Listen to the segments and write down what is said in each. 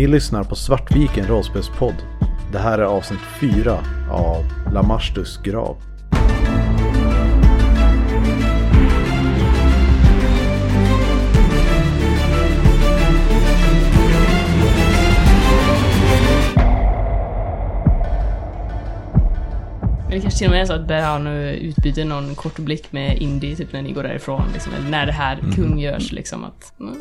Ni lyssnar på Svartviken rollspelspodd. Det här är avsnitt 4 av Lamastus grav. Eller kanske till och med är så att Berhan utbyter någon kort blick med Indy typ när ni går därifrån. Liksom, eller när det här kungörs liksom att... Mm,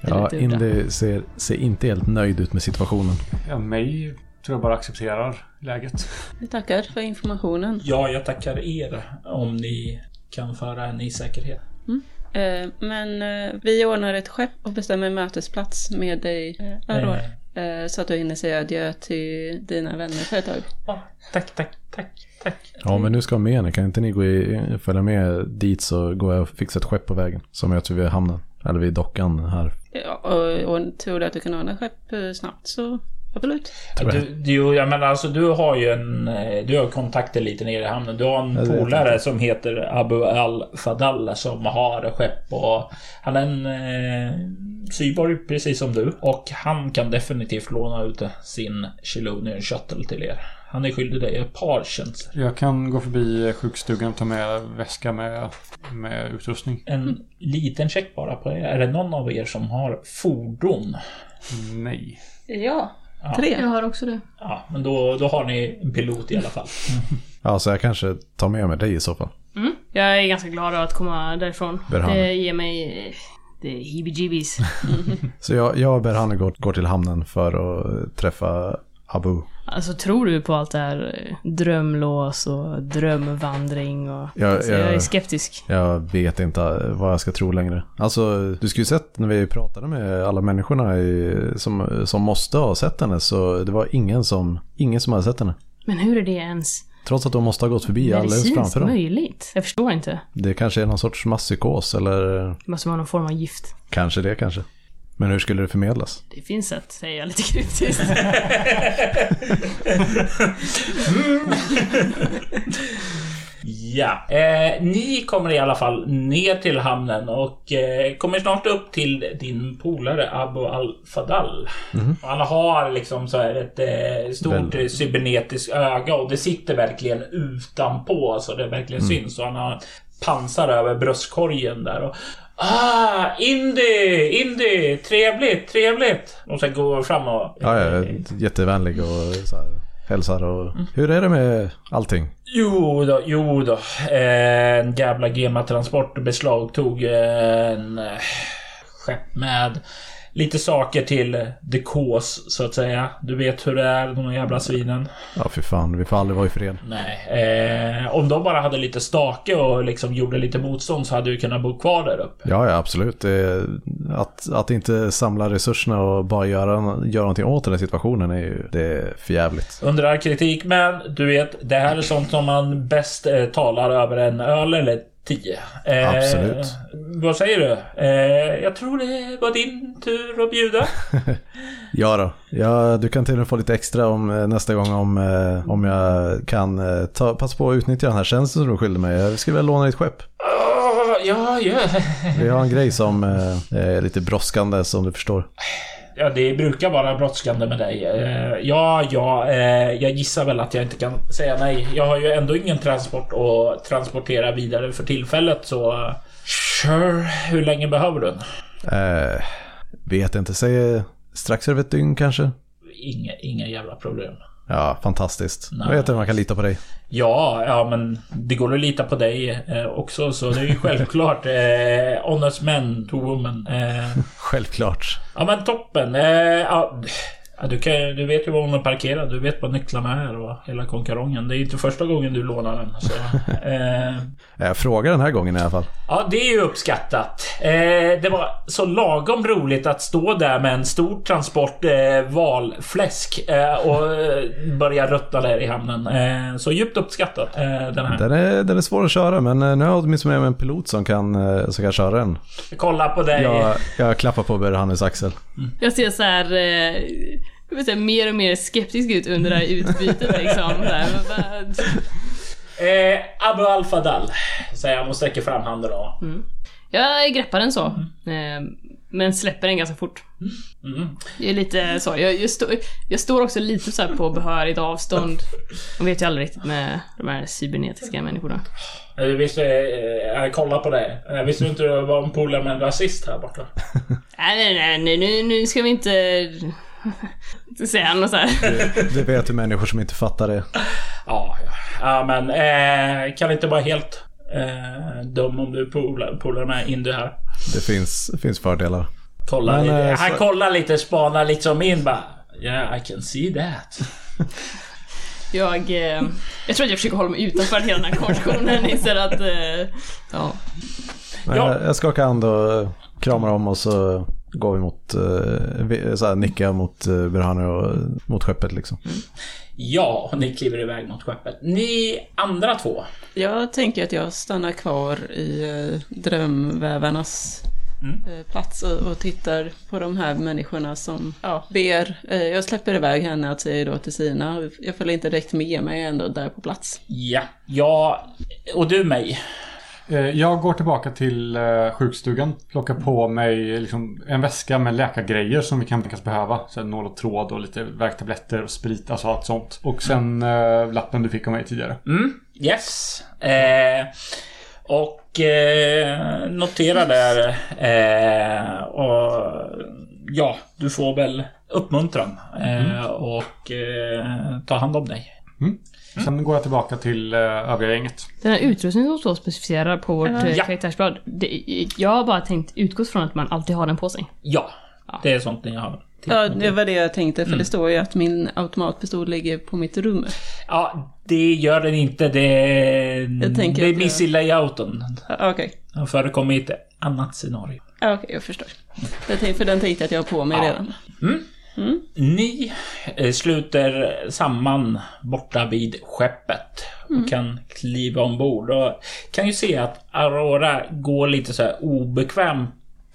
det Ja. Indy ser, ser inte helt nöjd ut med situationen. Ja, mig tror jag bara accepterar läget. Vi tackar för informationen. Ja, jag tackar er om ni kan föra henne i säkerhet. Eh, men eh, vi ordnar ett skepp och bestämmer mötesplats med dig, eh, Aurora. Eh, så att du hinner säga adjö till dina vänner för ett tag. Ja, tack, tack, tack, tack. Ja, men nu ska jag med henne. Kan inte ni gå i, följa med dit så går jag och fixar ett skepp på vägen. Så möts vi vid hamnen. Eller vid dockan här. Ja, och, och tror du att du kan ordna skepp eh, snabbt så absolut. Du, du, jag menar alltså, du har ju en... eh, Du har kontakter lite nere i hamnen. Du har en Jag polare som heter Abu Al-Fadal som har skepp och... Han är en eh, syborg precis som du. Och han kan definitivt låna ut sin Chilonian Shuttle till er. Han är skyldig dig ett par tjänster. Jag kan gå förbi sjukstugan och ta med väska med, med utrustning. En liten check bara på det. Är det någon av er som har fordon? Nej. Ja, Ja. tre. Jag har också det. Ja, men då, då har ni en pilot i alla fall. Ja, så jag kanske tar med mig dig i så fall. Mm. Jag är ganska glad att komma därifrån. Berhan. Det ger mig... eh, Det heebie-jeebies. Så jag, jag och Berhane går, går till hamnen för att träffa Abu. Alltså tror du på allt det här eh, drömlås och drömvandring och... Jag, alltså, jag är jag, skeptisk. jag vet inte vad jag ska tro längre. Alltså, du skulle ju sett när vi pratade med alla människorna i, som, som måste ha sett henne. Så det var ingen som, ingen som hade sett henne. Men hur är det ens Trots att de måste ha gått förbi alldeles medicinskt framför dem. möjligt? Jag förstår inte. Det kanske är någon sorts masspsykos eller Det måste vara någon form av gift. kanske det kanske. Men hur skulle det förmedlas? Det finns ett, säger jag lite kryptiskt. Ja, eh, ni kommer i alla fall ner till hamnen och eh, kommer snart upp till din polare Abu Al-Fadal. Och Han har liksom så här ett eh, stort eh, cybernetiskt öga och det sitter verkligen utanpå så det verkligen syns. Och han har pansar över bröstkorgen där. Och, ah, Indy! Indy! Trevligt, trevligt! Och sen går fram och... Ja, är jättevänlig och så här, hälsar och... Hur är det med allting? Jo då, jo då. Eh, En jävla GEMA-transport beslagtog en eh, skepp med lite saker till the cause, så att säga. Du vet hur det är, de jävla svinen. Ja, för fan, vi får aldrig vara i fred. Nej. Eh, om de bara hade lite stake och liksom gjorde lite motstånd så hade du kunnat bo kvar där uppe. Ja, ja, absolut. Att, att inte samla resurserna och bara göra, göra någonting åt den här situationen är ju det är för jävligt. Under all kritik, men du vet, det här är sånt som man bäst eh, talar över en öl eller tio. Eh, Absolut. Vad säger du? Eh, jag tror det var din tur att bjuda. Ja då. Ja, du kan till och med få lite extra om eh, nästa gång om, eh, om jag kan eh, ta, passa på att utnyttja den här tjänsten som du skyller mig. Jag skulle väl låna ditt skepp. Åh, ja, ja. Vi har en grej som är lite brådskande som du förstår. Ja, det brukar vara brådskande med dig. Eh, ja, ja, eh, jag gissar väl att jag inte kan säga nej. Jag har ju ändå ingen transport att transportera vidare för tillfället, så... Sure, hur länge behöver du den? Eh, vet inte, säg strax över ett dygn kanske? Inga, inga jävla problem. Ja, fantastiskt. Nej. Jag vet att man kan lita på dig. Ja, ja men det går att lita på dig eh, också så det är ju självklart. Eh, honest men to woman. Eh, Självklart. ja men toppen. Eh, ja, ja, du, kan, du vet ju var hon är parkerad. Du vet vad nycklarna är och hela konkarongen. Det är inte första gången du lånar den. Så, eh, Jag frågar den här gången i alla fall. ja, det är ju uppskattat. Eh, det var så lagom roligt att stå där med en stor transport eh, valfläsk eh, och eh, börja rutta där i hamnen. Eh, så djupt uppskattat eh, den här. Den är, den är svår att köra men nu har jag åtminstone med en pilot som kan, eh, som kan köra den. Kolla på dig. Jag, jag klappar på Berhannes axel. Jag ser så här, eh, jag inte, mer och mer skeptisk ut under det här utbytet liksom. Eh, Abu Al-Fadal, säger han och sträcker fram handen då. Jag greppar den så. Eh, Men släpper den ganska fort. Mm. Det är lite så. Jag, jag, stå, jag står också lite så här på behörigt avstånd. Man vet ju aldrig riktigt med de här cybernetiska människorna. Eh, Visste, eh, jag kollar på det. Eh, Visste du inte du var en polare med en rasist här borta? Nej, nej, nej, nej nu, nu ska vi inte... inte säga något så här. Det vet ju människor som inte fattar det. Ja, ja. ja men eh, kan inte vara helt eh, dum om du polare med Indy här. Det finns, finns fördelar. Kolla Men, lite. eh, Han så- kollar lite, spanar lite som in bara. Yeah, I can see that. Jag, eh, jag tror att jag försöker hålla mig utanför hela den här konversationen istället att... Eh, ja. Men Ja. jag, jag skakar hand och kramar om och så går vi mot, eh, så här, nickar mot uh, Burhanu och mot skeppet liksom. Ja, och ni kliver iväg mot skeppet. Ni andra två. Jag tänker att jag stannar kvar i eh, drömvävarnas Mm. eh, plats och, och tittar på de här människorna som ja, ber. Eh, jag släpper iväg henne att säga då till Sina. Jag följer inte direkt med mig ändå där på plats. Ja, ja. Och du mig. Eh, Jag går tillbaka till eh, sjukstugan, plockar på mig liksom en väska med läkargrejer som vi kan tänkas behöva. Så nål och tråd och lite värktabletter och sprit, alltså allt sånt. Och sen eh, lappen du fick av mig tidigare. Mm, yes. Eh, och eh, notera där. Eh, och ja, du får väl uppmuntran. Eh, och ta hand om dig. Sen går jag tillbaka till eh, övriga gänget. Den här utrustningen som står specificerad på vårt Ja. eh, Ja. karaktärsblad. Det, jag har bara tänkt utgått från att man alltid har den på sig. Ja, det är sånt ni har. Ja, det var det jag tänkte, för det står ju att min automatpistol ligger på mitt rum. Ja, det gör den inte. Det, tänker det är att miss i layouten. Ja, Okej, Den förekommer i ett annat scenario. Ja, okej, jag förstår. Jag tänkte, för den tänkte jag att jag har på mig Ja. Redan. Ni eh, sluter samman borta vid skeppet och kan kliva ombord. Och kan ju se att Aurora går lite så här obekvämt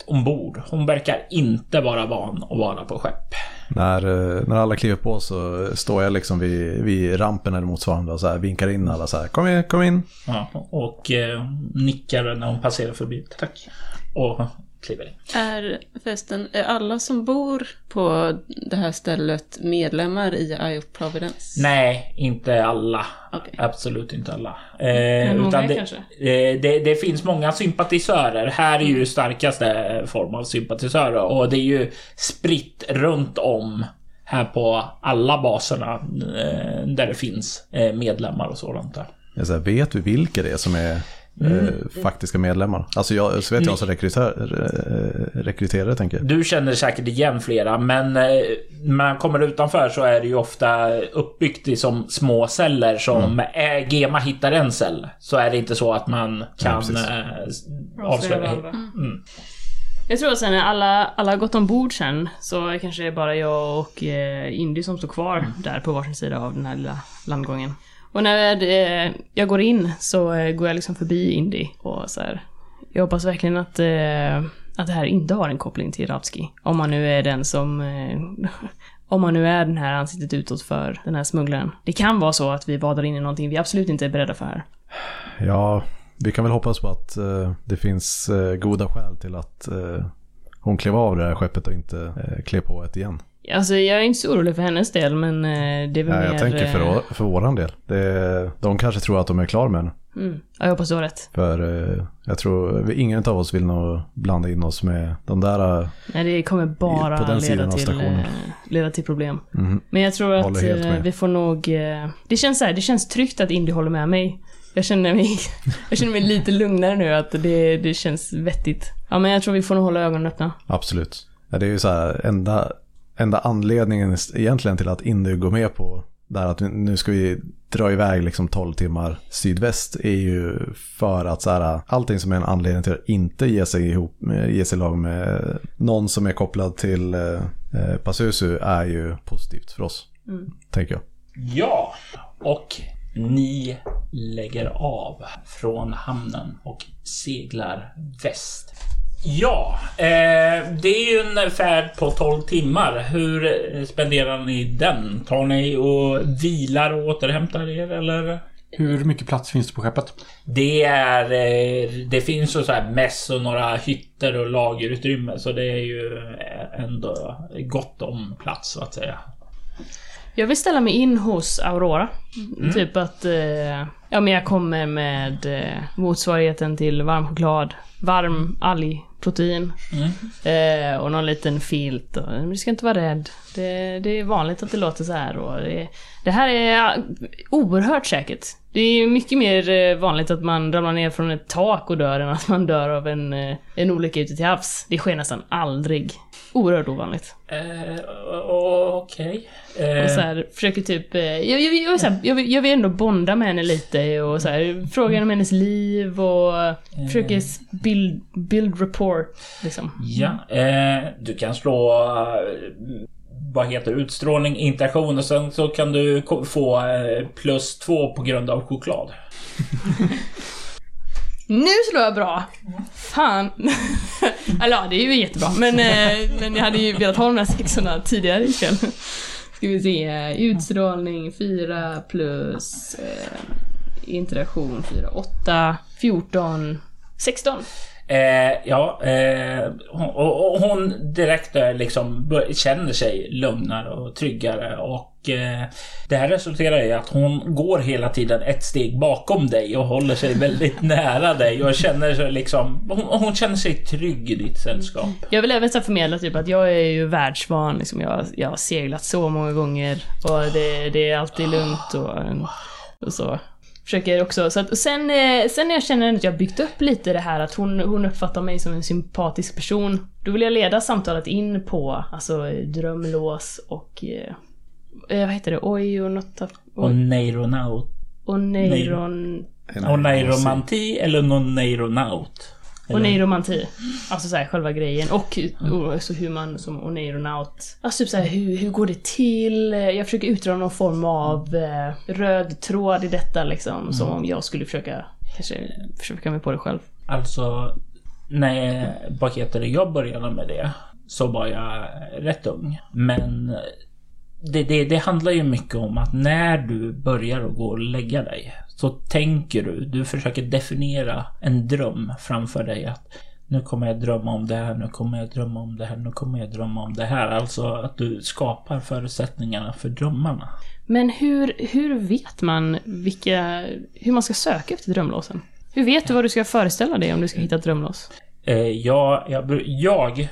ombord. Hon verkar inte vara van att vara på skepp. När, eh, när alla kliver på så står jag liksom vid, vid rampen eller motsvarande och så här vinkar in alla så här. Kom in, kom in. Ja, och eh, nickar när hon passerar förbi. Tack. Och kliver in. Är förresten, är alla som bor på det här stället medlemmar i Eye of Providence? Nej, inte alla. Okej. Absolut inte alla. Eh, Men många utan det, kanske? eh, det, det finns många sympatisörer. Här är ju starkaste form av sympatisörer och det är ju spritt runt om här på alla baserna eh, där det finns eh, medlemmar och sådant där. Jag säger, vet vi vilka det är som är eh, faktiska medlemmar? Alltså jag, så vet jag som rekryter, eh, rekryterare tänker. Du känner säkert igen flera, men eh, när man kommer utanför så är det ju ofta uppbyggt i som små celler som eh, Gema hittar en cell. Så är det inte så att man kan eh, avslöja. Mm. Jag tror att sen när alla, alla har gått ombord sen så kanske det är bara jag och eh, Indy som står kvar där på varsin sida av den här lilla landgången. Och när eh, jag går in så eh, går jag liksom förbi Indy och så här. Jag hoppas verkligen att, eh, att det här inte har en koppling till Ratski. Om man nu är den som... Om man nu är den här ansiktet utåt för den här smugglaren. Det kan vara så att vi vadar in i någonting vi absolut inte är beredda för här. Ja, vi kan väl hoppas på att eh, det finns eh, goda skäl till att eh, hon klev av det här skeppet och inte klev på ett igen. Alltså jag är inte så orolig för hennes del men eh, det är väl Nej, mer... jag tänker för, eh, för våran del. Det, de kanske tror att de är klara med henne. Mm. Ja, jag hoppas du har rätt. För eh, jag tror ingen av oss vill nog blanda in oss med de där... Nej, det kommer bara På den sidan leda till, eh, leda till problem. mhm. Men jag tror att eh, vi får nog... Det känns så här, det känns tryggt att Indy håller med mig. Jag känner mig, jag känner mig lite lugnare nu, att det, det känns vettigt. Ja, men jag tror vi får nog hålla ögonen öppna. Absolut. Ja, det är ju så här, enda, enda anledningen egentligen till att Indy går med på det här att nu ska vi dra iväg liksom 12 timmar sydväst är ju för att så här, allting som är en anledning till att inte ge sig ihop, med- ge sig lag med någon som är kopplad till eh, eh, Pazuzu är ju positivt för oss. Tänker jag. Ja, och ni lägger av från hamnen och seglar väst. Ja, eh, det är ju en färd på 12 timmar. Hur spenderar ni den? Tar ni och vilar och återhämtar er eller? Hur mycket plats finns det på skeppet? Det är... eh, Det finns så här mäss och några hytter och lagerutrymme så det är ju ändå gott om plats så att säga. Jag vill ställa mig in hos Aurora. Typ att, eh, ja men jag kommer med eh, motsvarigheten till varm choklad, varm Protein. eh, och någon liten filt. Och, men du ska inte vara rädd. Det, det är vanligt att det låter så här och det, det här är oerhört säkert. Det är mycket mer eh, vanligt att man ramlar ner från ett tak och dör än att man dör av en, eh, en olycka ute till havs. Det sker nästan aldrig. Oerhört ovanligt. Eh, Okej. Eh, Och så här, försöker typ... eh, Jag, jag, jag, här, jag, vill- jag vill ändå bonda med henne lite och så här, fråga om hennes liv och försöker s- build, build rapport liksom. Ja, eh, du kan slå... eh, Vad heter utstrålning, interaktion och sen så kan du få eh, plus två på grund av choklad. Nu slår jag bra! Fan! Eller ja, det är ju jättebra men, eh, men jag hade ju velat ha de här sexorna tidigare ikväll. Ska vi se, utstrålning 4 plus eh, interaktion 4, 8, 14, 16. Eh, ja, eh, hon, och, och hon direkt eh, liksom känner sig lugnare och tryggare och Eh, det här resulterar i att hon går hela tiden ett steg bakom dig och håller sig väldigt nära dig och känner sig liksom, hon, hon känner sig trygg i ditt sällskap. Mm. Jag vill även så förmedla typ att jag är ju världsvan, liksom. jag, jag har seglat så många gånger och det, det är alltid lugnt och, och så. Försöker också, så att, sen, eh, sen när jag känner att jag har byggt upp lite det här att hon, hon uppfattar mig som en sympatisk person, då vill jag leda samtalet in på alltså drömlås och eh, eh, vad heter det? Oj och något... Och neironaut. Och neiron... Och neiromanti eller någon neironaut. Och neiromanti. Alltså såhär själva grejen. Och, och så hur man som oneironaut... Alltså typ såhär hur, hur går det till? Jag försöker utdra någon form av eh, röd tråd i detta liksom. Som om jag skulle försöka kanske försöka mig på det själv. Alltså, när vad heter det, jag började med det så var jag rätt ung. Men det, det, det handlar ju mycket om att när du börjar att gå och lägga dig så tänker du, du försöker definiera en dröm framför dig att nu kommer jag drömma om det här, nu kommer jag drömma om det här, nu kommer jag drömma om det här. Alltså att du skapar förutsättningarna för drömmarna. Men hur, hur vet man vilka... Hur man ska söka efter drömlåsen? Hur vet du vad du ska föreställa dig om du ska hitta ett drömlås? Eh, jag, jag, jag,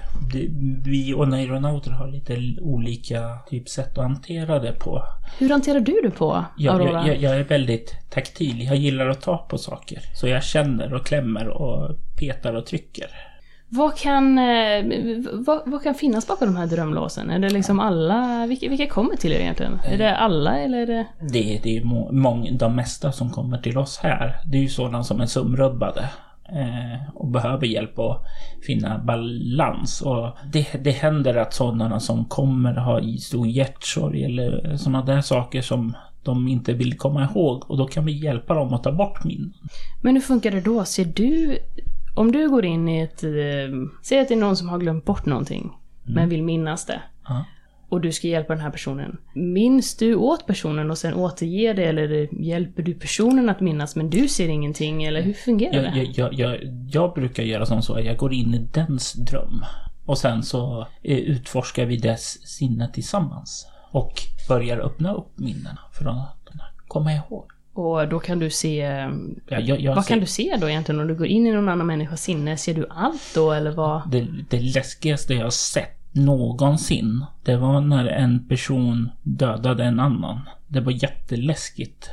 vi och neuronauter har lite olika typ sätt att hantera det på. Hur hanterar du det på, Jag, Aurora? jag, jag, jag är väldigt taktil. Jag gillar att ta på saker. Så jag känner och klämmer och petar och trycker. Vad kan, eh, vad, vad kan finnas bakom de här drömlåsen? Är det liksom alla, vilka, vilka kommer till er egentligen? Är det alla eller är det... Det, det är må, mång, de mesta som kommer till oss här. Det är ju sådana som är sömnrubbade. Eh, och behöver hjälp att finna balans. Och det, det händer att sådana som kommer har stor hjärtsorg eller sådana där saker som de inte vill komma ihåg. Och då kan vi hjälpa dem att ta bort minnen. Men hur funkar det då? Ser du... Om du går in i ett... Eh, säg att det är någon som har glömt bort någonting, men vill minnas det. Ja. Och du ska hjälpa den här personen. Minns du åt personen och sen återger det eller hjälper du personen att minnas men du ser ingenting? Eller hur fungerar Jag, det? jag, jag, jag, brukar göra som så att jag går in i dens dröm. Och sen så eh, utforskar vi dess sinne tillsammans. Och börjar öppna upp minnena för att komma ihåg. Och då kan du se... Ja, jag, jag Vad ser- kan du se då egentligen om du går in i någon annan människas sinne? Ser du allt då eller vad? Det, det läskigaste jag sett någonsin, det var när en person dödade en annan. Det var jätteläskigt.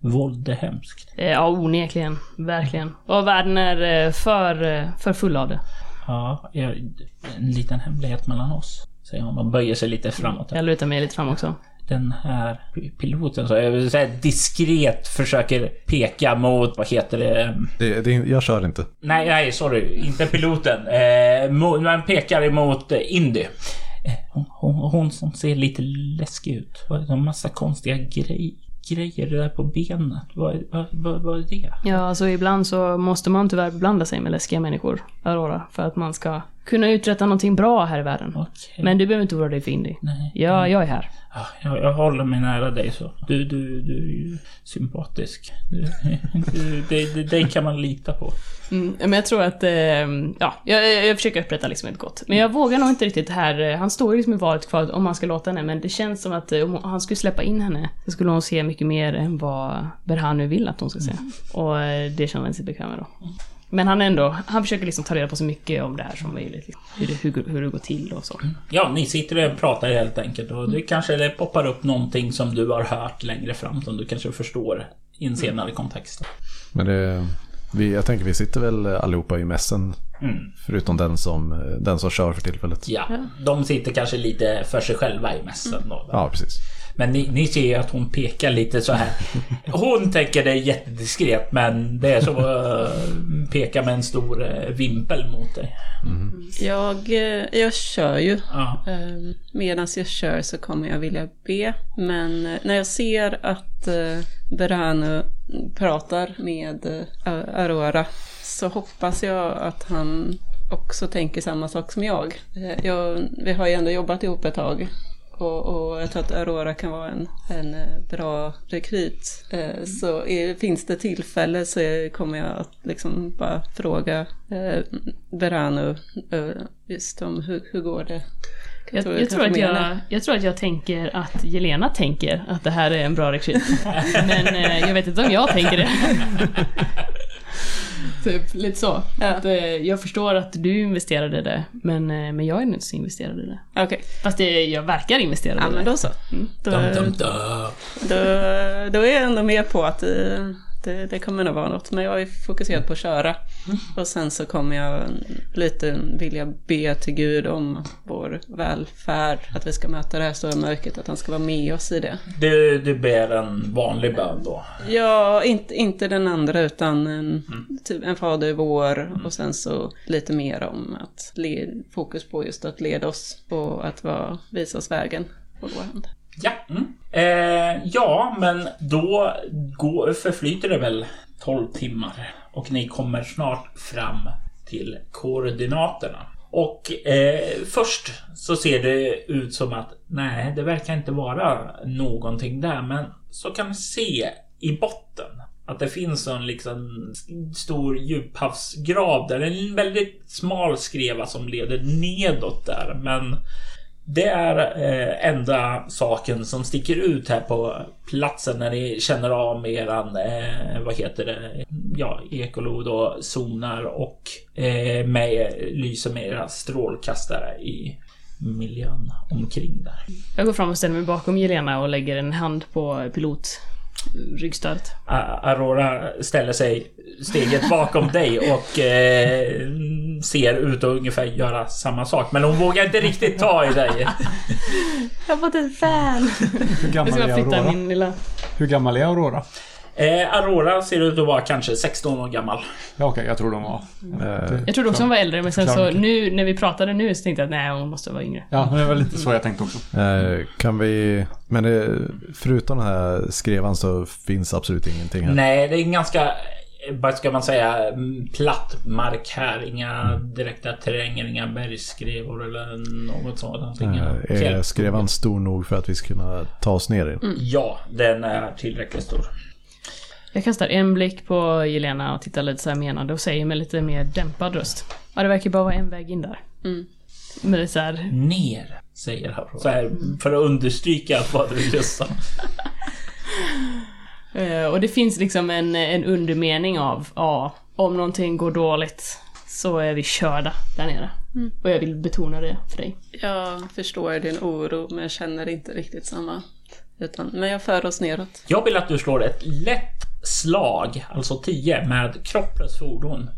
Våld är hemskt. Eh, Ja, onekligen. Verkligen. Och världen är eh, för, eh, för full av det. Ja, en liten hemlighet mellan oss. Säger hon och böjer sig lite framåt. Jag lutar mig lite fram också. Den här piloten så jag vill säga diskret försöker peka mot, vad heter det? Det, det, jag kör inte. Nej, nej, sorry. Inte piloten. Eh, man pekar emot eh, Indy. Eh, hon, hon, hon som ser lite läskig ut. Vad är det? En massa konstiga grej, grejer där på benet. Vad, vad, vad, vad är det? Ja, alltså ibland så måste man tyvärr blanda sig med läskiga människor, Aurora, för att man ska kunna uträtta någonting bra här i världen. Okej. Men du behöver inte oroa dig för Indy. Nej. Ja, jag är här. Ja, jag, jag håller mig nära dig så. Du, du, du är ju sympatisk. Du, du, det kan man lita på. Mm, men jag tror att, eh, ja, jag, jag försöker upprätta liksom ett gott. Men jag vågar nog inte riktigt här, eh, han står ju liksom i valet kvar om man ska låta henne, men det känns som att eh, om han skulle släppa in henne, så skulle hon se mycket mer än vad Berhanu vill att hon ska se. Och eh, det känner han sig bekväm med då. Men han ändå, han försöker liksom ta reda på så mycket om det här som möjligt. Liksom. Hur, det, hur, hur det går till och så. Ja, ni sitter och pratar helt enkelt och det kanske det poppar upp någonting som du har hört längre fram som du kanske förstår i en senare kontext. Men det, vi, jag tänker vi sitter väl allihopa i mässen. Mm. Förutom den som, den som kör för tillfället. Ja, de sitter kanske lite för sig själva i mässen då. Ja, precis. Men ni, ni ser att hon pekar lite så här. Hon tänker det är jättediskret men det är så uh, peka med en stor uh, vimpel mot dig. Jag, eh, jag kör ju. Ja. Medan jag kör så kommer jag vilja be. Men eh, när jag ser att eh, Berhanu pratar med eh, Aurora så hoppas jag att han också tänker samma sak som jag. Eh, jag vi har ju ändå jobbat ihop ett tag. Och, och jag tror att Aurora kan vara en, en eh, bra rekryt. Eh, Så är, finns det tillfälle så kommer jag att liksom bara fråga eh, Berhanu eh, just om hur, hur går det? Jag, jag, jag tror att jag, jag tror att jag tänker att Jelena tänker att det här är en bra rekryt. Men eh, jag vet inte om jag tänker det. typ lite så. Ja. Att, eh, jag förstår att du investerade i det, men, eh, men jag är inte så investerad i det. Okej, Fast det, jag verkar investerad ja i men det. då så. Mm, då, Dum, dum, dum. Då, då är jag ändå med på att det, det, det kommer nog vara något. Men jag är fokuserad på att köra. Och sen så kommer jag lite vilja be till Gud om vår välfärd. Att vi ska möta det här stora mörkret, att han ska vara med oss i det. Du, du ber en vanlig bön då. Ja, inte, inte den andra utan en, typ en fader vår och sen så lite mer om att le, fokus på just att leda oss och att vara, visa oss vägen på vår hand. Ja, mm. eh, ja men då går, förflyter det väl 12 timmar och ni kommer snart fram till koordinaterna. Och eh, först så ser det ut som att nej, det verkar inte vara någonting där, men så kan ni se i botten att det finns en liksom stor djuphavsgrav där. En väldigt smal skreva som leder nedåt där, men det är eh, enda saken som sticker ut här på platsen när ni känner av med eran, eh, vad heter det, ja, ekolod och zonar och eh, med, lyser med era strålkastare i miljön omkring där. Jag går fram och ställer mig bakom Jelena och lägger en hand på pilot A- Aurora ställer sig steget bakom dig och eh, ser ut att ungefär göra samma sak. Men hon vågar inte riktigt ta i dig. Jag har fått ett fan! Hur Jag gammal ska är Aurora? min lilla... Hur gammal är Aurora? Eh, Aurora ser ut att vara kanske 16 år gammal. Ja, okej, jag tror de var... Eh, Jag trodde också hon var äldre, men sen så nu när vi pratade nu så tänkte jag att nej, hon måste vara yngre. Ja, det var lite så jag tänkte också. eh, kan vi, men det, förutom den här skrevan så finns absolut ingenting här. Nej, det är en ganska, vad ska man säga, mm, platt mark här. Inga direkta terränger, inga bergsskrevor eller något sådant. Eh, Är skrevan stor nog för att vi ska kunna ta oss ner i den? Ja, den är tillräckligt stor. Jag kastar en blick på Jelena och tittar lite så här menande och säger med lite mer dämpad röst. Ja, det verkar bara vara en väg in där. Mm. Men det är så här, Ner, säger Aurora. Så här, för att understryka vad du just sa. eh, och det finns liksom en, en undermening av, ja, om någonting går dåligt så är vi körda där nere. Och jag vill betona det för dig. Jag förstår din oro men jag känner inte riktigt samma. Utan, men jag för oss neråt. Jag vill att du slår ett lätt slag, alltså 10, med kropp plus fordon.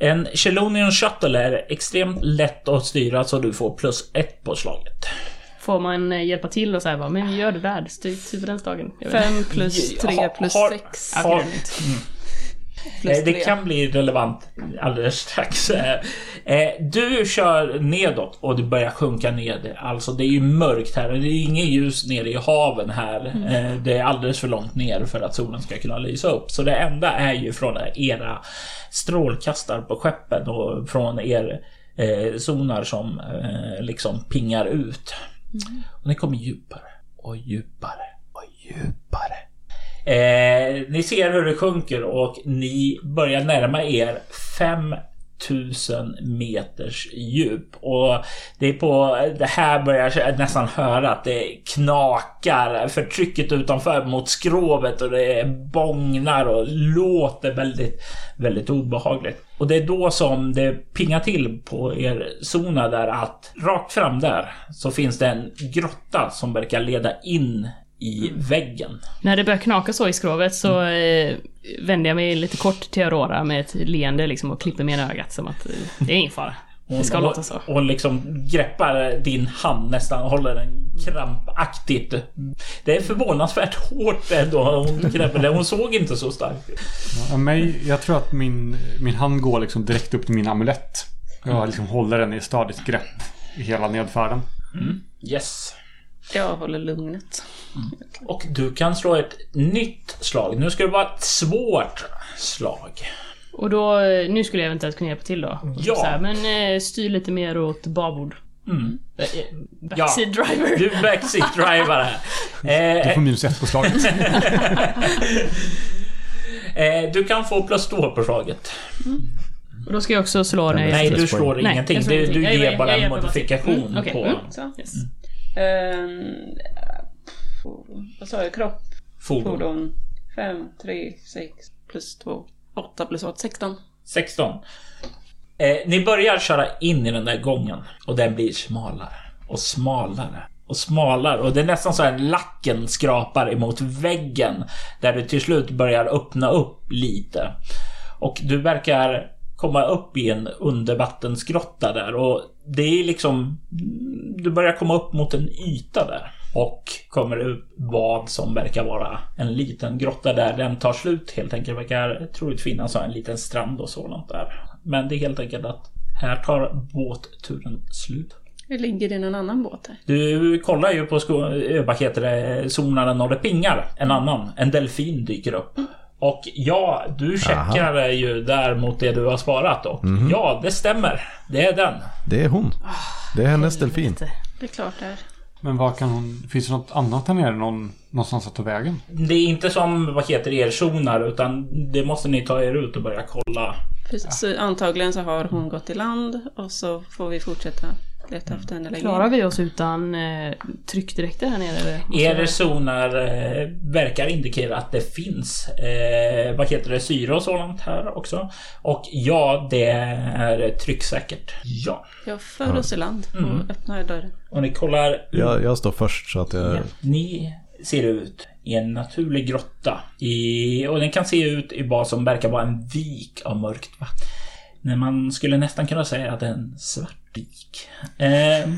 En Chelonian Shuttle är extremt lätt att styra så du får plus ett på slaget. Får man eh, hjälpa till och säga men gör det där, styr den vet inte. Fem plus tre Ha- plus har- sex. Det Eh, Det tre. kan bli relevant alldeles strax. Eh, eh, Du kör nedåt och du börjar sjunka ned. Alltså det är ju mörkt här. Det är inget ljus nere i haven här. Eh, Det är alldeles för långt ner för att solen ska kunna lysa upp. Så det enda är ju från era strålkastare på skeppen och från er sonar som liksom pingar ut. Och ni kommer djupare och djupare och djupare. Eh, ni ser hur det sjunker och ni börjar närma er 5000 meters djup. Och det är på det här börjar jag nästan höra att det knakar för trycket utanför mot skrovet och det bångnar och låter väldigt, väldigt obehagligt. Och det är då som det pingar till på er zona där att rakt fram där så finns det en grotta som verkar leda in i väggen. När det börjar knaka så i skrovet så eh, vänder jag mig lite kort till Aurora med ett leende liksom och klipper med ögat som att eh, det är ingen fara. Det ska låta så. Och liksom greppar din hand nästan och håller den krampaktigt. Det är förvånansvärt hårt ändå hon greppar den. Hon såg inte så stark ut. Ja, mig, jag tror att min, min hand går liksom direkt upp till min amulett. Jag liksom håller den i stadigt grepp i hela nedfärden. Yes. Jag håller lugnet. Och du kan slå ett nytt slag. Nu ska det vara ett svårt slag. Och då, eh, nu skulle jag eventuellt kunna hjälpa till då. Ja. Så här, men eh, styr lite mer åt babord. Mm. Backseat driver. Du backseat driver här. Du Eh, får minus ett på slaget. eh, du kan få plus två på slaget. Och då ska jag också slå när jag Nej, du slår Nej, ingenting. Du, du ger bara en modifikation Mm, okej. på... Mm. Så. Yes. Ehm, vad sa jag? Kropp, Fordon. fordon. 5, 3, 6 plus 2. 8 plus 8, 16. 16. Eh, ni börjar köra in i den där gången och den blir smalare och smalare och smalare och det är nästan så här lacken skrapar emot väggen där du till slut börjar öppna upp lite. Och du verkar komma upp i en undervattensgrotta där och det är liksom du börjar komma upp mot en yta där och kommer upp vad som verkar vara en liten grotta där den tar slut helt enkelt. Det verkar troligt finnas en liten strand och sådant där. Men det är helt enkelt att här tar båtturen slut. Hur ligger det någon annan båt här? Du kollar ju på heter det, zonen och det pingar. En annan, en delfin dyker upp. Och ja, du checkar ju där mot det du har sparat då. Ja, det stämmer. Det är den. Det är hon. Det är hennes delfin. Det är klart det är. Men vad kan hon... Finns det något annat här nere? Någon, någonstans att ta vägen? Det är inte som, vad heter er zonar utan det måste ni ta er ut och börja kolla. Precis, Så antagligen så har hon gått i land och så får vi fortsätta leta efter henne längre. Klarar vi oss utan eh, tryckdräkter här nere? eller? Er zoner eh, verkar indikera att det finns eh, vad heter det, syre och sådant här också. Och ja, det är trycksäkert. Ja. Jag för oss i land och öppnar dörren. Och ni kollar. Jag, jag står först så att jag... Ja. Ni ser ut i en naturlig grotta. I, och den kan se ut i vad som verkar vara en vik av mörkt vatten. Nej, man skulle nästan kunna säga att det är en svart vik. Eh,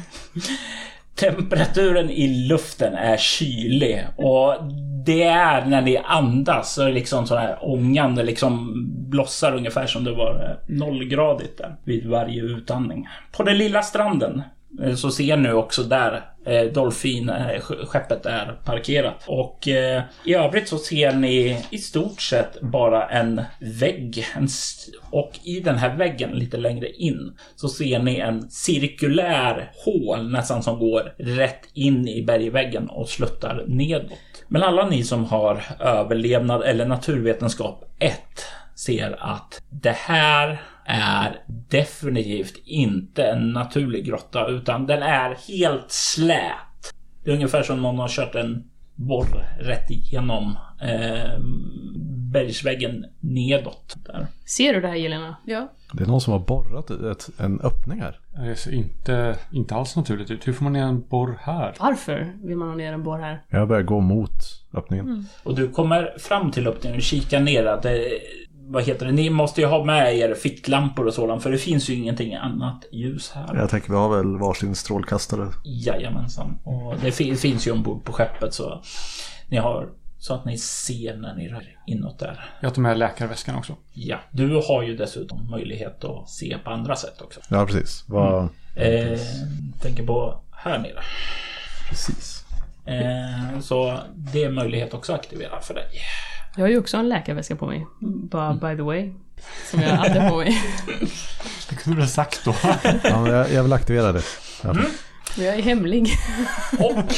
temperaturen i luften är kylig och det är när ni andas så är det liksom så här ångande liksom blossar ungefär som det var nollgradigt där vid varje utandning. På den lilla stranden Eh, så ser ni också där eh, Dolphin-skeppet är parkerat. Och eh, i övrigt så ser ni i stort sett bara en vägg. En och i den här väggen lite längre in så ser ni en cirkulär hål nästan som går rätt in i bergväggen och sluttar nedåt. Men alla ni som har överlevnad eller naturvetenskap 1 ser att det här är definitivt inte en naturlig grotta utan den är helt slät. Det är ungefär som någon har kört en borr rätt igenom eh, bergsväggen nedåt. Där. Ser du det här Jelena? Ja, Det är någon som har borrat ett, en öppning här. Det ser inte, inte alls naturligt ut. Hur får man ner en borr här? Varför vill man ha ner en borr här? Jag börjar gå mot öppningen. Och du kommer fram till öppningen och kikar ner att det, vad heter det, ni måste ju ha med er ficklampor och sådant för det finns ju ingenting annat ljus här. Jag tänker vi har väl varsin strålkastare. Jajamensan. Och det fi- finns ju ombord på skeppet så ni har så att ni ser när ni rör inåt där. Jag tar med läkarväskan också. Ja, du har ju dessutom möjlighet att se på andra sätt också. Ja, precis. Vad... Eh, tänker på här nere. Precis. Mm. Eh, så det är möjlighet också att aktivera för dig. Jag har ju också en läkarväska på mig. Bara by the way. Som jag hade på mig. Det kunde du ha sagt då. Ja, jag, jag vill aktivera det. Ja. Jag är hemlig. Och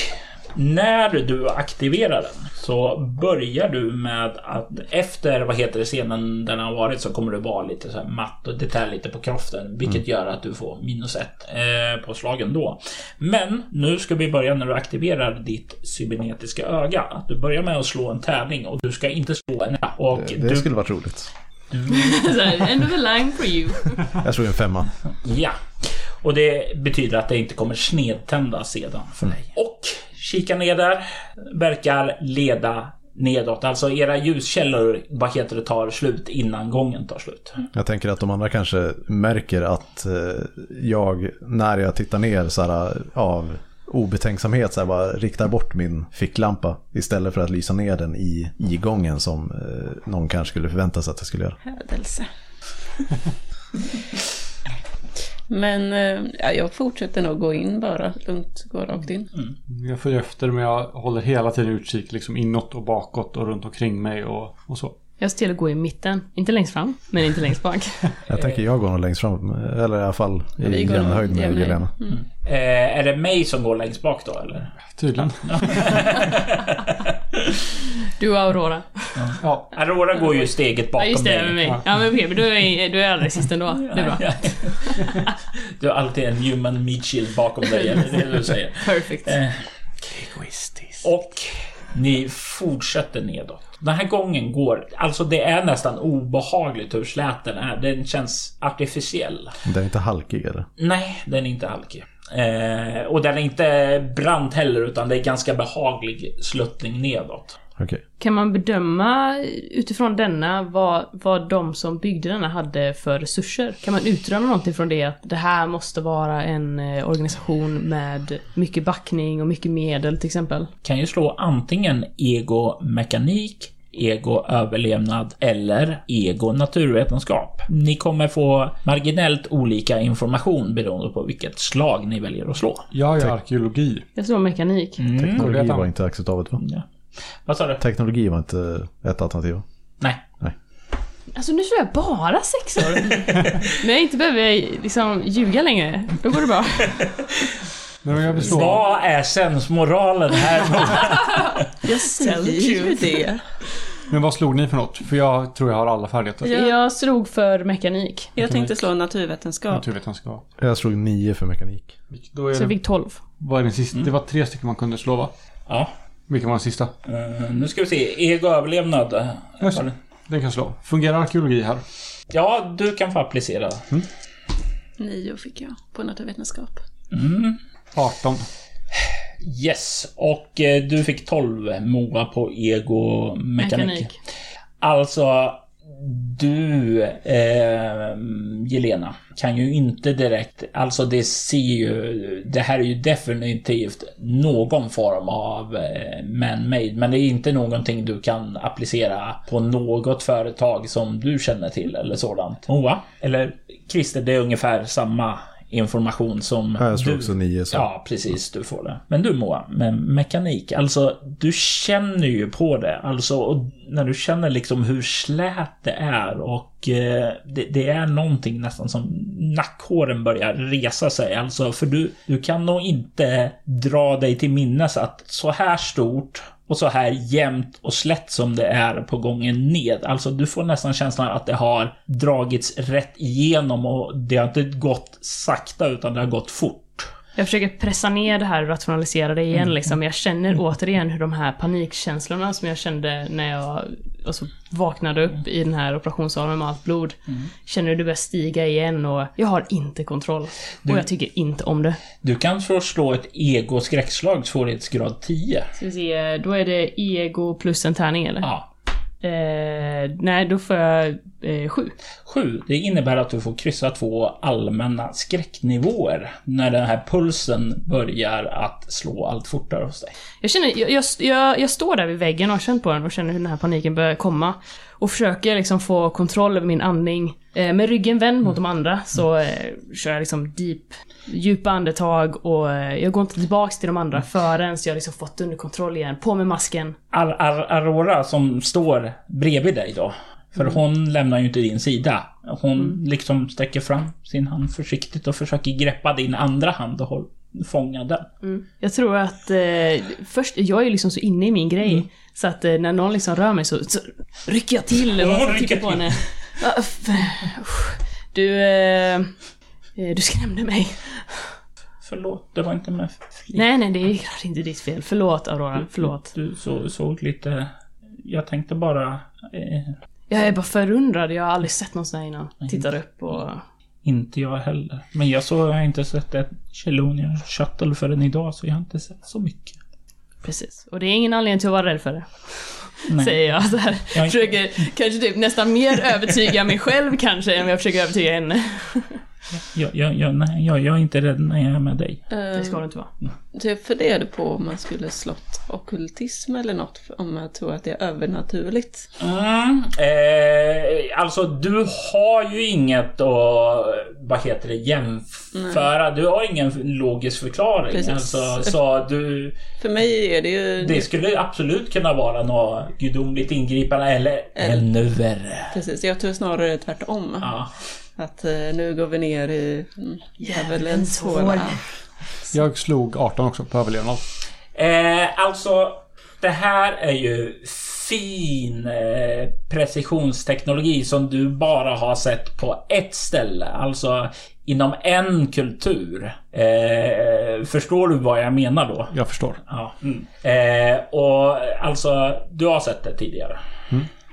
när du aktiverar den så börjar du med att efter vad heter det scenen den har varit så kommer du vara lite så matt och det tär lite på kraften vilket gör att du får minus ett eh, på slagen då. Men nu ska vi börja när du aktiverar ditt cybernetiska öga. Att du börjar med att slå en tärning och du ska inte slå en och Det, du, det skulle varit roligt. End of a line for you. Jag slog en femma. Ja. Och det betyder att det inte kommer snedtändas sedan för dig. Och kika ner där. Verkar leda nedåt. Alltså era ljuskällor, vad heter det, tar slut innan gången tar slut. Jag tänker att de andra kanske märker att eh, jag, när jag tittar ner så här, av obetänksamhet, så här, bara riktar bort min ficklampa istället för att lysa ner den i, i gången som eh, någon kanske skulle förvänta sig att jag skulle göra. Hädelse. Men eh, ja, jag fortsätter nog gå in bara. Lugnt, gå rakt in. Jag följer efter men jag håller hela tiden utkik liksom inåt och bakåt och runt omkring mig och, och så. Jag ser till att gå i mitten. Inte längst fram, men inte längst bak. Jag tänker jag går nog längst fram, eller i alla fall i jämnhöjd med. Jelena. Eh, är det mig som går längst bak då eller? Tydligen. Du och Aurora. Ja, Aurora går ju steget Ja, bakom just det, med mig. Ja, men okej, men du är, du är alldeles sist ändå. Det är bra. Du har alltid en human meat shield bakom dig, är det det du säger? Perfect. Eh, Och ni fortsätter nedåt. Den här gången går, alltså det är nästan obehagligt hur slät den är. Den känns artificiell. Den är inte halkig eller? Nej, den är inte halkig. Eh, och den är inte brant heller utan det är ganska behaglig sluttning nedåt. Okej. Kan man bedöma utifrån denna vad, vad de som byggde denna hade för resurser? Kan man utröna någonting från det? Att det här måste vara en eh, organisation med mycket backning och mycket medel till exempel. Kan ju slå antingen ego mekanik, ego överlevnad eller ego naturvetenskap. Ni kommer få marginellt olika information beroende på vilket slag ni väljer att slå. jag gör arkeologi. Jag slår mekanik. Teknologi Mm. var inte acceptabelt va? Ja. Vad sa du? Teknologi var inte ett alternativ va? Nej. Alltså nu slår jag bara sexor. När jag inte behöver liksom ljuga längre, då går det bra. Men jag vill slå. Vad är sensmoralen här? Jag säger ju det. Men vad slog ni för något? För jag tror jag har alla färdigheter. Ja. Jag slog för mekanik. Jag tänkte slå naturvetenskap. Naturvetenskap. Jag slog nio för mekanik. Då är Så jag det, fick 12. vad är den sista? Det var tre stycken man kunde slå va? Ja. Vilken var den sista? Eh, nu ska vi se. Ego överlevnad. Just det. Den kan slå. Fungerar arkeologi här? Ja, du kan få applicera. Nio fick jag på naturvetenskap. Mm. 18. Yes, och eh, du fick 12 Moa på ego mekanik. Mekanik. Alltså, du, eh, Jelena, kan ju inte direkt... Alltså det ser ju... Det här är ju definitivt någon form av eh, man-made, men det är inte någonting du kan applicera på något företag som du känner till eller sådant. Moa, eller Christer, det är ungefär samma information som Ja, jag slog du... också nio så. Ja, precis. Du får det. Men du Moa, med mekanik. Alltså, du känner ju på det. Alltså, och när du känner liksom hur slät det är och eh, det, det är någonting nästan som nackhåren börjar resa sig. Alltså, för du, du kan nog inte dra dig till minnes att så här stort och så här jämnt och slätt som det är på gången ned. Alltså du får nästan känslan att det har dragits rätt igenom och det har inte gått sakta utan det har gått fort. Jag försöker pressa ner det här och rationalisera det igen liksom. Jag känner återigen hur de här panikkänslorna som jag kände när jag alltså, vaknade upp i den här operationssalen med allt blod. Känner hur det börjar stiga igen och jag har inte kontroll. Du- Och jag tycker inte om det. Du kan få slå ett ego-skräckslag svårighetsgrad 10. Ska vi se, då är det ego plus en tärning eller? Ja. Eh, nej, då får jag eh, sju. 7. Det innebär att du får kryssa två allmänna skräcknivåer när den här pulsen börjar att slå allt fortare hos dig. Jag känner, jag, jag, jag, jag står där vid väggen och har känt på den och känner hur den här paniken börjar komma. Och försöker liksom få kontroll över min andning. Eh, med ryggen vänd mot de andra så eh, kör jag liksom deep, djupa andetag och eh, jag går inte tillbaks till de andra förrän jag liksom fått under kontroll igen. På med masken. Ar Ar Aurora som står bredvid dig då. För hon lämnar ju inte din sida. Hon liksom sträcker fram sin hand försiktigt och försöker greppa din andra hand och fånga den. Jag tror att eh, först, jag är ju liksom så inne i min grej. Så att eh, när någon liksom rör mig så, så rycker jag till och tittar på henne. Du, eh, eh, du skrämde mig. Förlåt, det var inte med flit. Nej, nej, det är klart inte ditt fel. Förlåt Aurora, förlåt. Du så, såg lite... Jag tänkte bara... Eh, Jag är bara förundrad, jag har aldrig sett någon sån här innan. Tittar upp och... inte jag heller. Men jag så har inte sett ett Chelonian Shuttle förrän idag, så jag har inte sett så mycket. Precis. Och det är ingen anledning till att vara rädd för det. Nej. Säger jag så här. Jag- Försöker kanske typ nästan mer övertyga mig själv kanske än vad jag försöker övertyga henne. Jag, jag, jag, nej, jag, jag är inte rädd när jag är med dig. Det ska du inte vara. Jag funderade på om man skulle slått okkultism eller något, om jag tror att det är övernaturligt. Mm, eh, alltså du har ju inget att, vad heter det, jämföra. Du har ingen logisk förklaring. Precis. Alltså, så du, För mig är det ju... det skulle absolut kunna vara något gudomligt ingripande eller ännu värre. Precis, jag tror snarare tvärtom. Ja. Att eh, nu går vi ner i mm, djävulens håla. håla. Jag slog 18 också på överlevnad. Eh, alltså, det här är ju fin eh, precisionsteknologi som du bara har sett på ett ställe. Alltså inom en kultur. Eh, förstår du vad jag menar då? Jag förstår. Ja. Mm. Eh, och alltså, du har sett det tidigare.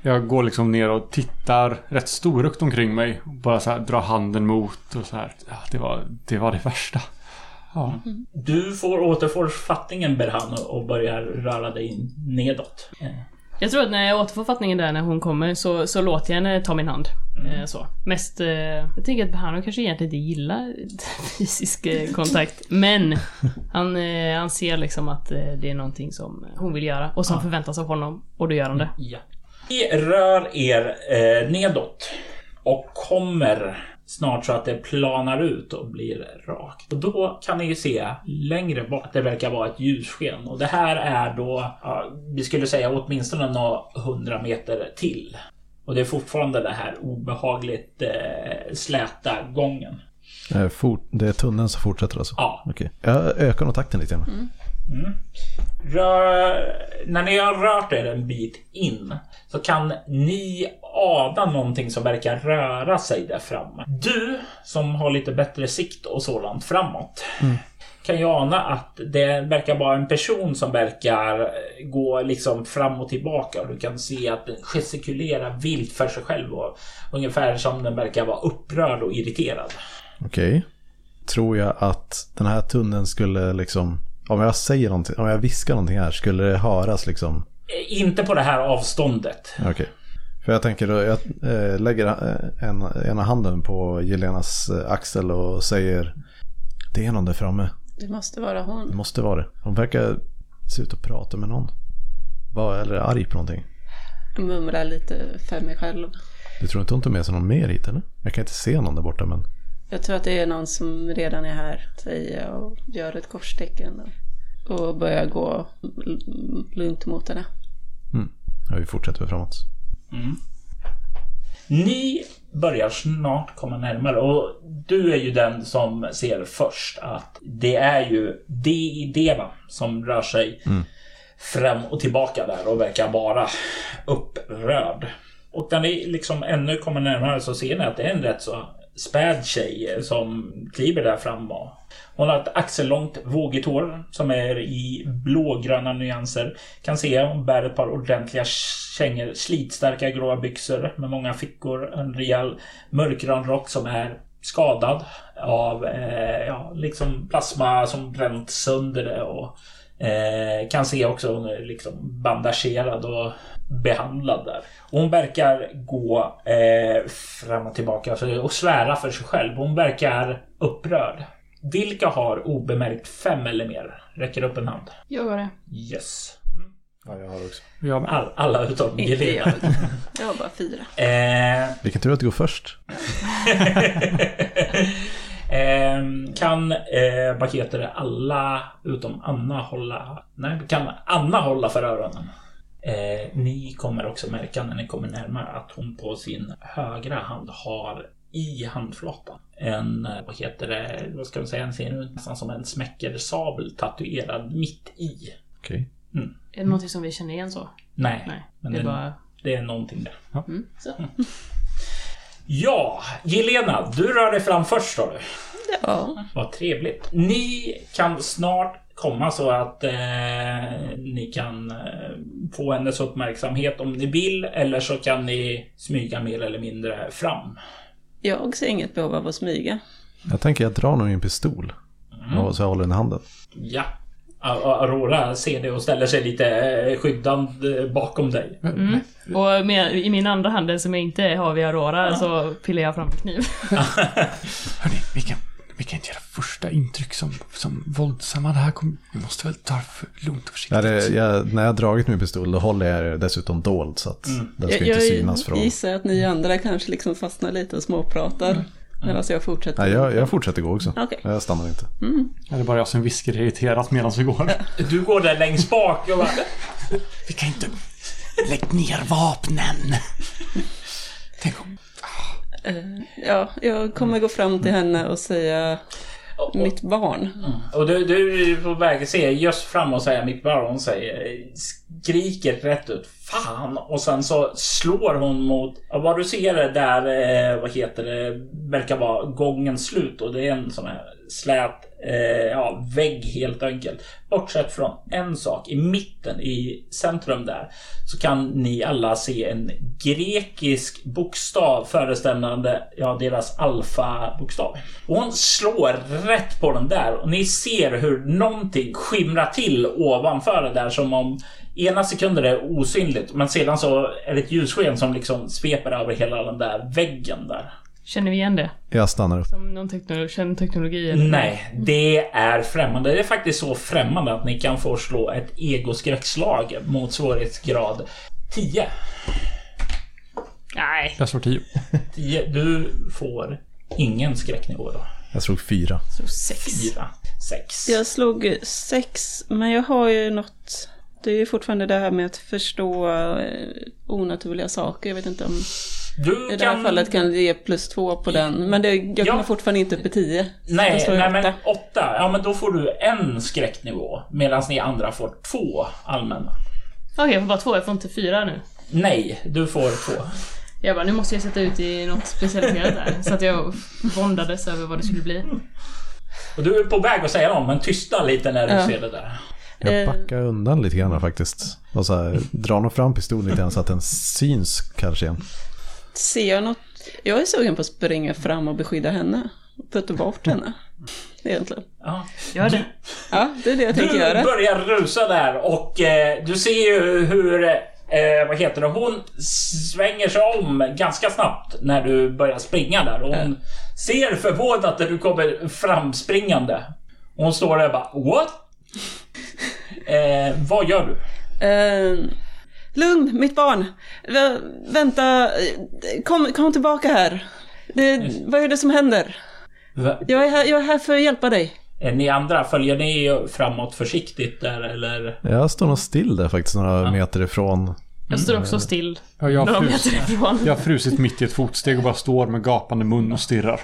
Jag går liksom ner och tittar rätt storögt omkring mig. Och bara så här drar handen mot och så här. Ja, det, var, det var det värsta. Ja. Du får återfår fattningen Berhan och börjar röra dig nedåt. Jag tror att när jag återfår fattningen där när hon kommer så, så låter jag henne ta min hand. Eh, så. Mest, eh, jag tänker att Behano kanske egentligen inte gillar fysisk eh, kontakt. Men han, han ser liksom att det är någonting som hon vill göra och som förväntas av honom. Och då gör han det. Ja. Ni rör er eh, nedåt och kommer snart så att det planar ut och blir rakt. Och då kan ni ju se längre bort att det verkar vara ett ljussken. Och det här är då, ja, vi skulle säga åtminstone några hundra meter till. Och det är fortfarande det här obehagligt eh, släta gången. Fort, det är tunneln som fortsätter alltså? Ja. Okej. Jag ökar nog takten lite grann. Rör, när ni har rört er en bit in så kan ni ana någonting som verkar röra sig där framme. Du som har lite bättre sikt och sådant framåt kan ju ana att det verkar vara en person som verkar gå liksom fram och tillbaka. Och du kan se att den gestikulerar vilt för sig själv och ungefär som den verkar vara upprörd och irriterad. Okej. Tror jag att den här tunneln skulle liksom, om jag säger någonting, om jag viskar någonting här, skulle det höras liksom? Eh, Inte på det här avståndet. Okej. För jag tänker, jag eh, lägger eh, en, ena handen på Jelenas axel och säger Det är någon där framme. Det måste vara Det hon. måste vara det. Hon verkar se ut att prata med någon. Var, eller arg på någonting. Jag mumlar lite för mig själv. Du tror inte hon tar med sig någon mer hit eller? Jag kan inte se någon där borta men. Jag tror att det är någon som redan är här, säger jag och gör ett korstecken. Och, och börjar gå lugnt mot henne. Ja, vi fortsätter väl framåt. Ni börjar snart komma närmare och du är ju den som ser först att det är ju De Deva som rör sig fram och tillbaka där och verkar vara upprörd. Och när ni liksom ännu kommer närmare så ser ni att det är en rätt så späd tjej som kliver där fram. Hon har ett axellångt vågigt hår som är i blågröna nyanser. Kan se hon bär ett par ordentliga kängor, slitstarka gråa byxor med många fickor. En rejäl mörkgrön rock som är skadad av eh, ja, liksom plasma som bränt sönder det. Och, eh, kan se också hon är liksom bandagerad och behandlad där. Och hon verkar gå eh, fram och tillbaka och svära för sig själv. Hon verkar upprörd. Vilka har obemärkt fem eller mer? Räcker upp en hand. Jag har det. Yes. Ja, jag har också. Jag med. All, alla utom Inte Helena. jag. Jag har bara fyra. Eh, Vilken tur att du går först. Ehm, kan, eh, det, alla utom Anna hålla... Nej, kan Anna hålla för öronen? Eh, ni kommer också märka när ni kommer närmare att hon på sin högra hand har i handflatan en, eh, vad heter det, vad ska man säga, den ser ut nästan som en smäckersabel tatuerad mitt i. Okej. Är det någonting som vi känner igen så? Nej, Nej, men det är den- bara... det är någonting där. Så. Ja, Jelena, du rör dig fram först då du. Ja. Vad trevligt. Ni kan snart komma så att eh, ni kan eh, få hennes uppmärksamhet om ni vill eller så kan ni smyga mer eller mindre fram. Jag ser inget behov av att smyga. Jag tänker jag drar nog min pistol. Och så jag håller den i handen. Ja. Aurora ser det och ställer sig lite eh, skyddande bakom dig. Mm. Och med, i min andra hand, som jag inte har vid Aurora, så pillar jag fram en kniv. Hörni, vi kan, vi kan inte göra första intryck som, som våldsamma. Det här kommer... Vi måste väl ta det för lugnt och försiktigt. Ja, det, jag, när jag har dragit min pistol då håller jag det dessutom dold så att den ska Jag, inte synas jag från... gissar att ni andra kanske liksom fastnar lite och småpratar. Medan jag fortsätter. Nej, jag, jag fortsätter gå också. Okej. Jag stannar inte. Det är bara jag som viskar irriterat medan vi går. Du går där längst bak och bara... Vi kan inte... Lägg ner vapnen! Tänk om... Eh, Ja, jag kommer gå fram till henne och säga och- mitt barn. Och du, du är på väg att se just fram och säga mitt barn. Säger, skriker rätt ut. Fan! Och sen så slår hon mot, vad du ser är där, eh, vad heter det, verkar vara gångens slut. Och det är en sån här slät eh, ja, vägg helt enkelt. Bortsett från en sak, i mitten, i centrum där, så kan ni alla se en grekisk bokstav föreställande ja, deras alfa-bokstav. Och hon slår rätt på den där och ni ser hur någonting skimrar till ovanför det där som om ena sekunden är det osynligt men sedan så är det ett ljussken som liksom sveper över hela den där väggen där. Känner vi igen det? Jag stannar upp. Som någon teknologi, känd teknologi? Eller? Nej, det är främmande. Det är faktiskt så främmande att ni kan få slå ett egoskräckslag mot svårighetsgrad 10. Nej. Jag slår tio. 10. Du får ingen skräcknivå då. Jag slog fyra. Så sex. 4, 6. Jag slog sex, men jag har ju något... Det är ju fortfarande det här med att förstå eh, onaturliga saker. Jag vet inte om... Du I det här kan... fallet kan det ge plus två på den. Men det, jag Ja. kommer fortfarande inte upp i tio. Nej, nej men åtta. 8. Ja men då får du en skräcknivå. Medan ni andra får två allmänna. Okej, jag får bara två. Jag får inte fyra nu. Nej, du får två. Jag bara, nu måste jag sätta ut i något specialiserat där. Så att jag våndades över vad det skulle bli. Och du är på väg att säga något men tystna lite när du Ja. ser det där. Jag Eh. backar undan lite grann faktiskt. Och så här, drar nog fram pistolen lite grann så att den syns kanske igen. Ser jag något? Jag är sugen på att springa fram och beskydda henne. Putta bort henne. Egentligen. Ja. Gör det. Ja, det är det jag tänker Du göra. börjar rusa där och eh, du ser ju hur, eh, vad heter det, hon svänger sig om ganska snabbt när du börjar springa där. Och hon ser förvånat när du kommer framspringande. Och hon står där och bara What? Eh, vad gör du? Eh, lugn, mitt barn. Vä- vänta, kom, kom tillbaka här. Det, vad är det som händer? Jag är, här, jag är här för att hjälpa dig. Är ni andra, följer ni framåt försiktigt där eller? Jag står nog still där faktiskt några meter ifrån. Jag står också still. Ja, jag, har Några frus, meter ifrån. jag har frusit mitt i ett fotsteg och bara står med gapande mun och stirrar.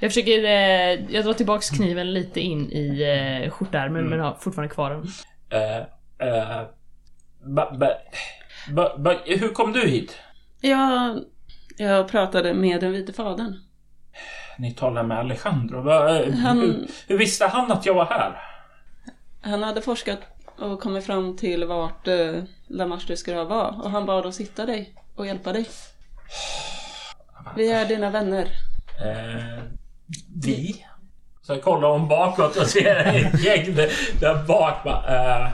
Jag försöker, eh, jag drar tillbaks kniven lite in i eh, skjortärmen men har fortfarande kvar den. Eh, eh, ba, ba, ba, hur kom du hit? Jag, jag pratade med den vite fadern. Ni talar med Alejandro. Eh, Han- hur, hur visste han att jag var här? Han hade forskat och kommit fram till vart eh, Lamastre skulle vara och han bad oss hitta dig och hjälpa dig. Vi är dina vänner. Eh, vi? Så jag kollar hon bakåt och ser ett gäng där, bak. bara, Eh,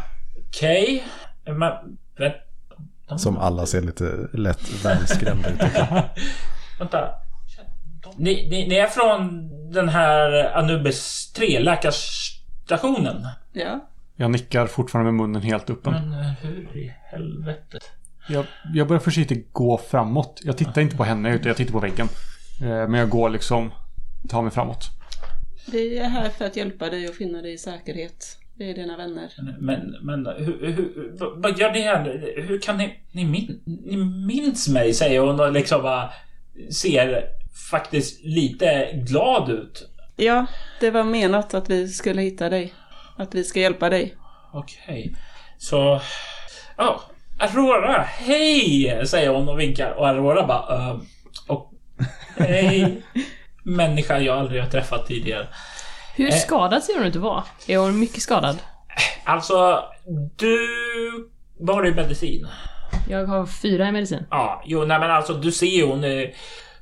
Okej. Men... Vänta. Som alla ser lite lätt välskrämda ut. vänta. Ni, ni, ni är från den här Anubis 3, läkarstationen? Ja. Jag nickar fortfarande med munnen helt öppen. Men eh, hur i helvete? Jag, jag börjar försiktigt gå framåt. Jag tittar inte på henne utan jag tittar på väggen. Eh, Men jag går liksom, tar mig framåt. Vi är här för att hjälpa dig och finna dig i säkerhet. Vi är dina vänner. Men, men hur, hur, vad- gör ni här? Hur kan ni... Ni, min, ni minns mig, säger hon och liksom bara ser faktiskt lite glad ut. Ja, det var menat att vi skulle hitta dig. Att vi ska hjälpa dig. Okej. Så... Ja, Aurora, hej! Säger hon och vinkar. Och Aurora bara... Uh, och, hej. Människa jag aldrig har träffat tidigare. Hur skadad ser hon att vara? Är hon mycket skadad? Alltså, du... Var har du medicin? Jag har fyra i medicin. Ja, jo, nej men alltså du ser ju hon är,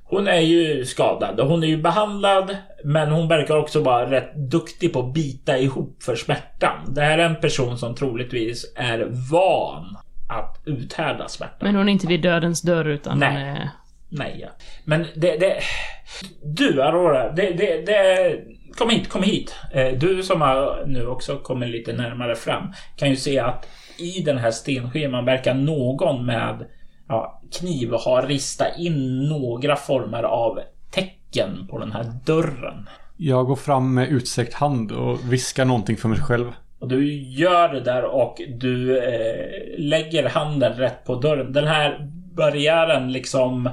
hon är ju skadad hon är ju behandlad men hon verkar också vara rätt duktig på att bita ihop för smärtan. Det här är en person som troligtvis är van att uthärda smärta. Men hon är inte vid dödens dörr utan Nej. hon är... Nej. Men det, det... Du Aurora, det, det, det... Kom hit, kom hit. Eh, Du som har nu också kommit lite närmare fram kan ju se att i den här stenskivan verkar någon med ja, kniv ha ristat in några former av tecken på den här dörren. Jag går fram med utsträckt hand och viskar någonting för mig själv. Och du gör det där och du eh, lägger handen rätt på dörren. Den här barriären liksom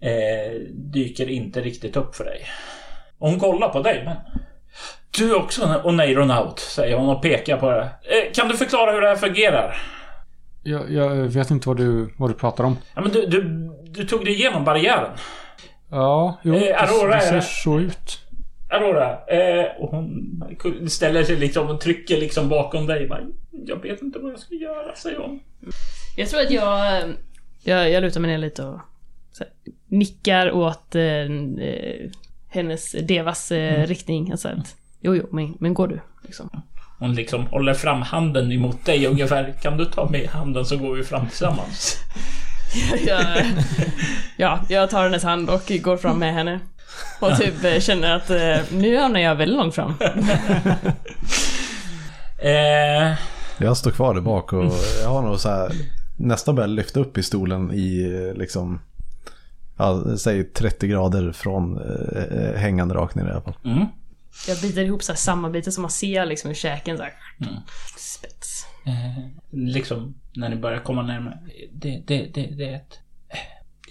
eh, dyker inte riktigt upp för dig. Och hon kollar på dig men... Du är också en oneironaut, säger hon och pekar på det. Eh, kan du förklara hur det här fungerar? Jag, jag vet inte vad du, vad du pratar om. Ja, men du, du, du tog dig igenom barriären. Ja, jo, Eh, Aurora det är ser så ut. Aurora, eh, och hon ställer sig liksom och trycker liksom bakom dig. Jag vet inte vad jag ska göra, säger hon. Jag tror att jag... Jag, jag lutar mig ner lite och nickar åt eh, eh, hennes devas eh, riktning. Alltså att, jo, jo, men, men går du? Liksom. Hon liksom håller fram handen emot dig ungefär. Kan du ta med handen så går vi fram tillsammans. jag, ja, jag tar hennes hand och går fram med henne. Och typ eh, känner att eh, nu hamnar jag väldigt långt fram. Eh, Jag står kvar där bak och jag har nog så här nästan börjat lyfta upp i stolen i liksom, ja, säg 30 grader från eh, hängande rakt ner i alla fall. mm. Jag biter ihop så här sammanbitar som man ser liksom i käken så här. Mm. Spets. eh, liksom när ni börjar komma närmare. Det, det, det, det är ett... eh,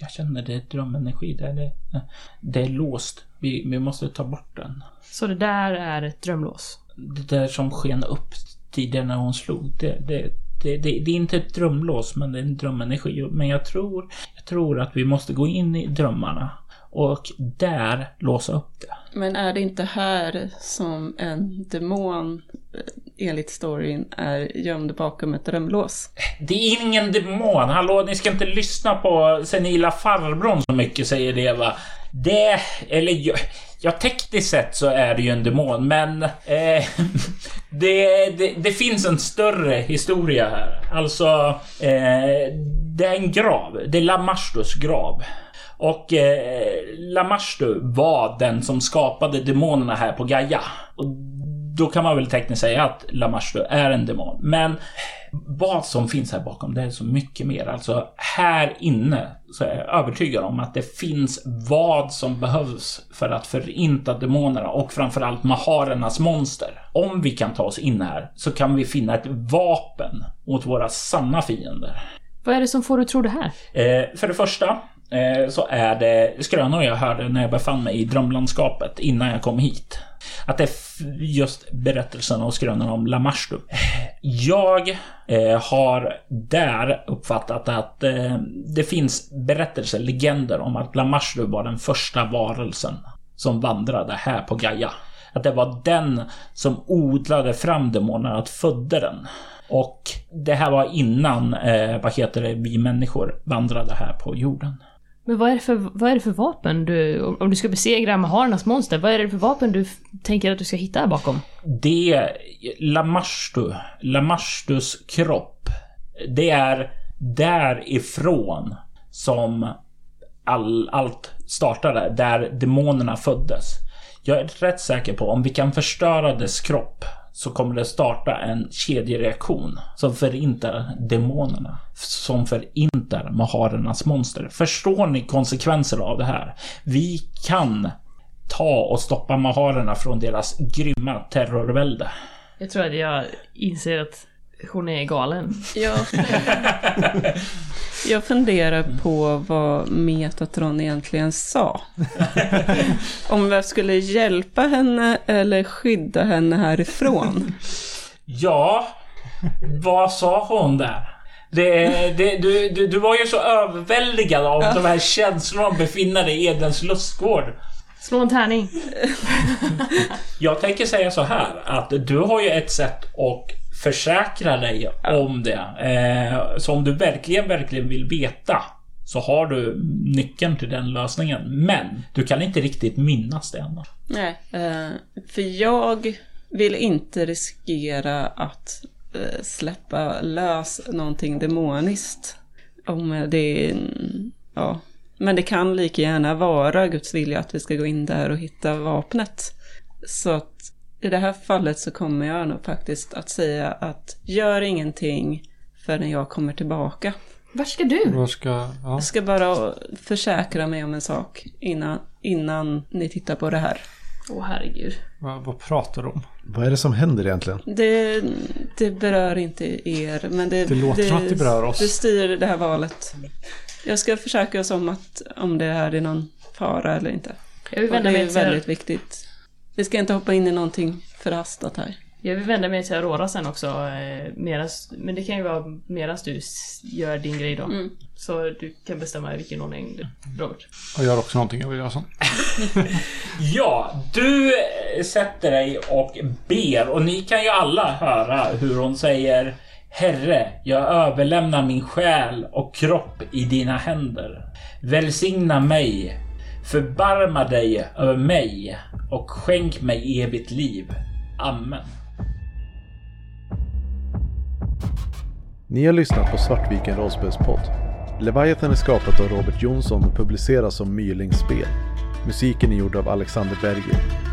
Jag känner det är drömenergi där. Det, eh, det är låst. Vi, vi måste ta bort den. Så det där är ett drömlås. Det där som sken upp tidigare när hon slog. Det, det, det, det, det är inte ett drömlås men det är en drömenergi. Men jag tror, jag tror att vi måste gå in i drömmarna. Och där låsa upp det. Men är det inte här som en demon eh, enligt storyn är gömd bakom ett drömlås? Det är ingen demon. Hallå, ni ska inte lyssna på senila farbrorn så mycket, säger Deva. Det, eller ja, tekniskt sett så är det ju en demon, men eh, det, det, det finns en större historia här. Alltså, eh, det är en grav. Det är Lamastus grav. Och eh, Lamashtu var den som skapade demonerna här på Gaia. Och då kan man väl tekniskt säga att Lamashtu är en demon. Men vad som finns här bakom, det är så mycket mer. Alltså här inne så är jag övertygad om att det finns vad som behövs för att förinta demonerna och framförallt Maharernas monster. Om vi kan ta oss in här så kan vi finna ett vapen mot våra sanna fiender. Vad är det som får dig att tro det här? Eh, för det första eh, så är det skrönor jag hörde när jag befann mig i drömlandskapet innan jag kom hit. Att det är just berättelsen och skrönorna om Lamashtu. Jag eh, har där uppfattat att eh, det finns berättelser, legender om att Lamashtu var den första varelsen som vandrade här på Gaia. Att det var den som odlade fram demonerna, att födde den. Och det här var innan, eh, vad heter det, vi människor vandrade här på jorden. Men vad är det för, vad är det för vapen du... Om du ska besegra Maharnas monster, vad är det för vapen du tänker att du ska hitta här bakom? Det, Lamashtu, Lamashtus kropp, det är därifrån som all, allt startade, där demonerna föddes. Jag är rätt säker på om vi kan förstöra dess kropp så kommer det starta en kedjereaktion som förintar demonerna. Som förintar Maharernas monster. Förstår ni konsekvenser av det här? Vi kan ta och stoppa Maharerna från deras grymma terrorvälde. Jag tror att jag inser att hon är galen. Jag, jag funderar på vad Metatron egentligen sa. Om jag skulle hjälpa henne eller skydda henne härifrån. Ja, vad sa hon där? Det, det, du, du, du var ju så överväldigad av de här känslorna att befinna dig i Edens lustgård. Slå en tärning. Jag tänker säga så här att du har ju ett sätt att försäkra dig om det. Eh, så om du verkligen, verkligen vill veta så har du nyckeln till den lösningen. Men du kan inte riktigt minnas det ännu. Nej, eh, för jag vill inte riskera att eh, släppa lös någonting demoniskt. Om det ja. Men det kan lika gärna vara Guds vilja att vi ska gå in där och hitta vapnet. Så att i det här fallet så kommer jag nog faktiskt att säga att gör ingenting förrän jag kommer tillbaka. Vart ska du? Då ska... Ja. Jag ska bara försäkra mig om en sak innan, innan ni tittar på det här. Åh herregud. Vad, vad pratar du om? Vad är det som händer egentligen? Det, det berör inte er, men det, Det låter som att det berör oss. Det styr det här valet. Jag ska försöka oss om att om det här är någon fara eller inte. Jag vill vända det mig är till, väldigt viktigt. Vi ska inte hoppa in i någonting förhastat här. jag vill vända mig till Aurora sen också. Eh, medans, men det kan ju vara medan du gör din grej då. Mm. Så du kan bestämma i vilken ordning du... Robert. Jag gör också någonting jag vill göra sånt. Ja, du eh, sätter dig och ber och ni kan ju alla höra hur hon säger Herre, jag överlämnar min själ och kropp i dina händer. Välsigna mig, förbarma dig över mig och skänk mig evigt liv. Amen. Ni har lyssnat på Svartviken rollspelspodd. Leviathan är skapat av Robert Jonsson och publiceras som Mylings spel. Musiken är gjord av Alexander Berger.